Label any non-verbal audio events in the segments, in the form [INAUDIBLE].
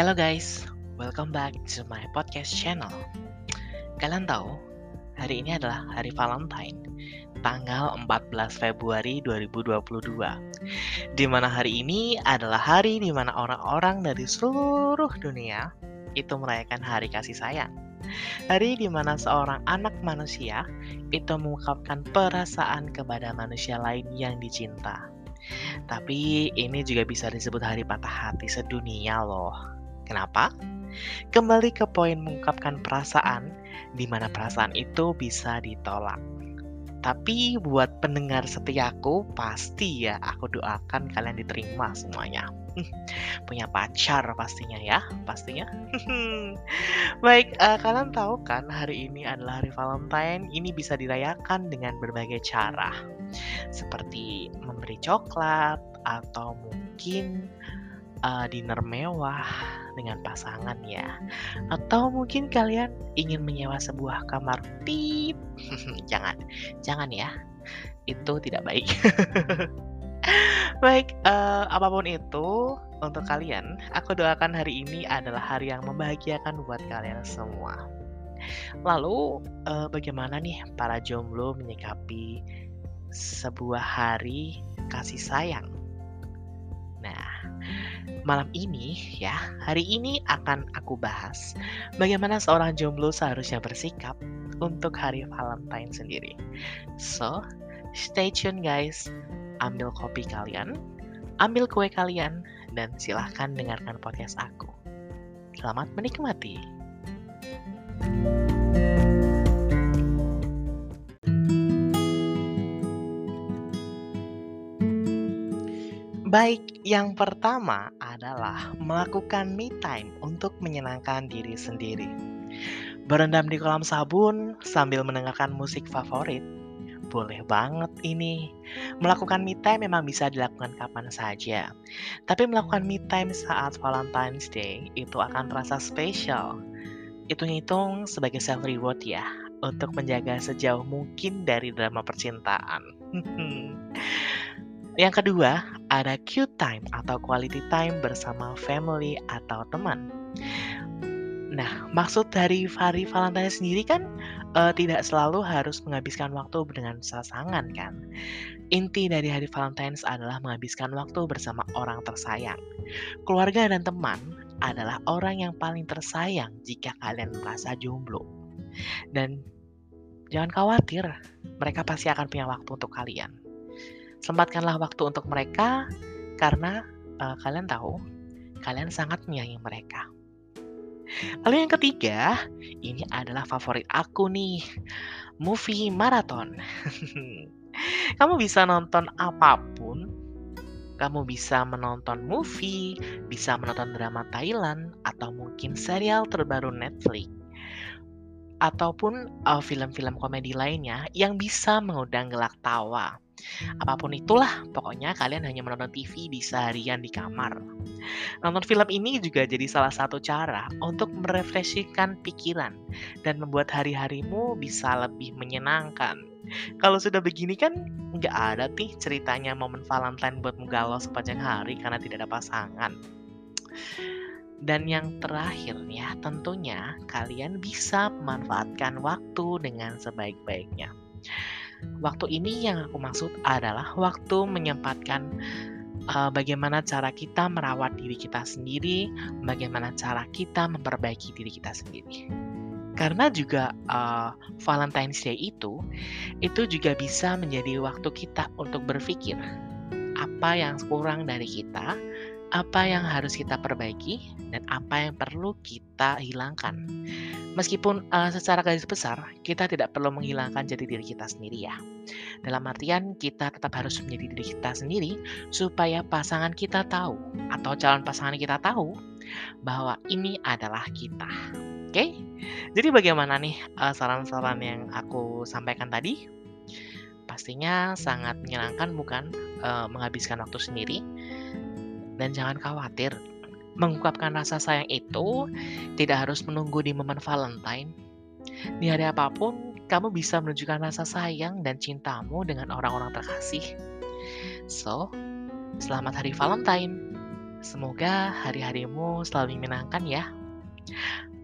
Hello guys, welcome back to my podcast channel. Kalian tahu, hari ini adalah hari Valentine, tanggal 14 Februari 2022. Di mana hari ini adalah hari di mana orang-orang dari seluruh dunia itu merayakan hari kasih sayang. Hari di mana seorang anak manusia itu mengungkapkan perasaan kepada manusia lain yang dicinta. Tapi ini juga bisa disebut hari patah hati sedunia loh. Kenapa? Kembali ke poin mengungkapkan perasaan, di mana perasaan itu bisa ditolak. Tapi buat pendengar setiaku, pasti ya aku doakan kalian diterima semuanya. [LAUGHS] Punya pacar pastinya ya, pastinya. [LAUGHS] Baik, uh, kalian tahu kan hari ini adalah hari Valentine. Ini bisa dirayakan dengan berbagai cara. Seperti memberi coklat atau mungkin uh, dinner mewah dengan pasangan ya. Atau mungkin kalian ingin menyewa sebuah kamar tip. [LAUGHS] jangan, jangan ya. Itu tidak baik. [LAUGHS] baik, uh, apa pun itu untuk kalian, aku doakan hari ini adalah hari yang membahagiakan buat kalian semua. Lalu, uh, bagaimana nih para jomblo menyikapi sebuah hari kasih sayang? Malam ini ya, hari ini akan aku bahas bagaimana seorang jomblo seharusnya bersikap untuk hari Valentine sendiri. So, stay tune guys. Ambil kopi kalian, ambil kue kalian, dan silahkan dengarkan podcast aku. Selamat menikmati. Baik, yang pertama adalah melakukan me time untuk menyenangkan diri sendiri. Berendam di kolam sabun sambil mendengarkan musik favorit. Boleh banget ini. Melakukan me time memang bisa dilakukan kapan saja. Tapi melakukan me time saat Valentine's Day itu akan terasa spesial. Hitung-hitung sebagai self reward ya, untuk menjaga sejauh mungkin dari drama percintaan. [LAUGHS] Yang kedua, ada Q time atau quality time bersama family atau teman. Nah, maksud dari hari Valentine sendiri kan uh, tidak selalu harus menghabiskan waktu dengan pasangan kan. Inti dari hari Valentine adalah menghabiskan waktu bersama orang tersayang. Keluarga dan teman adalah orang yang paling tersayang jika kalian merasa jomblo. Dan jangan khawatir, mereka pasti akan punya waktu untuk kalian. Sempatkanlah waktu untuk mereka karena uh, kalian tahu kalian sangat menyayangi mereka. Lalu yang ketiga, ini adalah favorit aku nih, movie marathon. [LAUGHS] kamu bisa nonton apa pun, kamu bisa menonton movie, bisa menonton drama Thailand, atau mungkin serial terbaru Netflix, ataupun eh, film-film komedi lainnya yang bisa mengundang gelak tawa. Apa pun itulah, pokoknya kalian hanya menonton TV di seharian di kamar. Nonton film ini juga jadi salah satu cara untuk merefreshingkan pikiran dan membuat hari-harimu bisa lebih menyenangkan. Kalau sudah begini kan nggak ada nih ceritanya momen Valentine buat galau sepanjang hari karena tidak ada pasangan. Dan yang terakhir ya, tentunya kalian bisa memanfaatkan waktu dengan sebaik-baiknya. Waktu ini yang aku maksud adalah waktu menyempatkan uh, bagaimana cara kita merawat diri kita sendiri, bagaimana cara kita memperbaiki diri kita sendiri. Karena juga uh, Valentine's Day itu, itu juga bisa menjadi waktu kita untuk berpikir apa yang kurang dari kita, apa yang harus kita perbaiki, dan apa yang perlu kita hilangkan. Meskipun uh, secara garis besar kita tidak perlu menghilangkan jati diri kita sendiri ya. Dalam artian kita tetap harus menjadi diri kita sendiri supaya pasangan kita tahu atau calon pasangan kita tahu bahwa ini adalah kita. Oke? Okay? Jadi bagaimana nih saran saran-saran yang aku sampaikan tadi? Pastinya sangat menyenangkan bukan uh, menghabiskan waktu sendiri. Dan jangan khawatir, Mengungkapkan rasa sayang itu tidak harus menunggu di momen Valentine. Di hari apa pun, kamu bisa menunjukkan rasa sayang dan cintamu dengan orang-orang terkasih. So, selamat hari Valentine. Semoga hari-harimu selalu menyenangkan ya.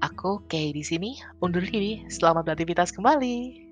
Aku Kay di sini undur diri. Selamat beraktivitas kembali.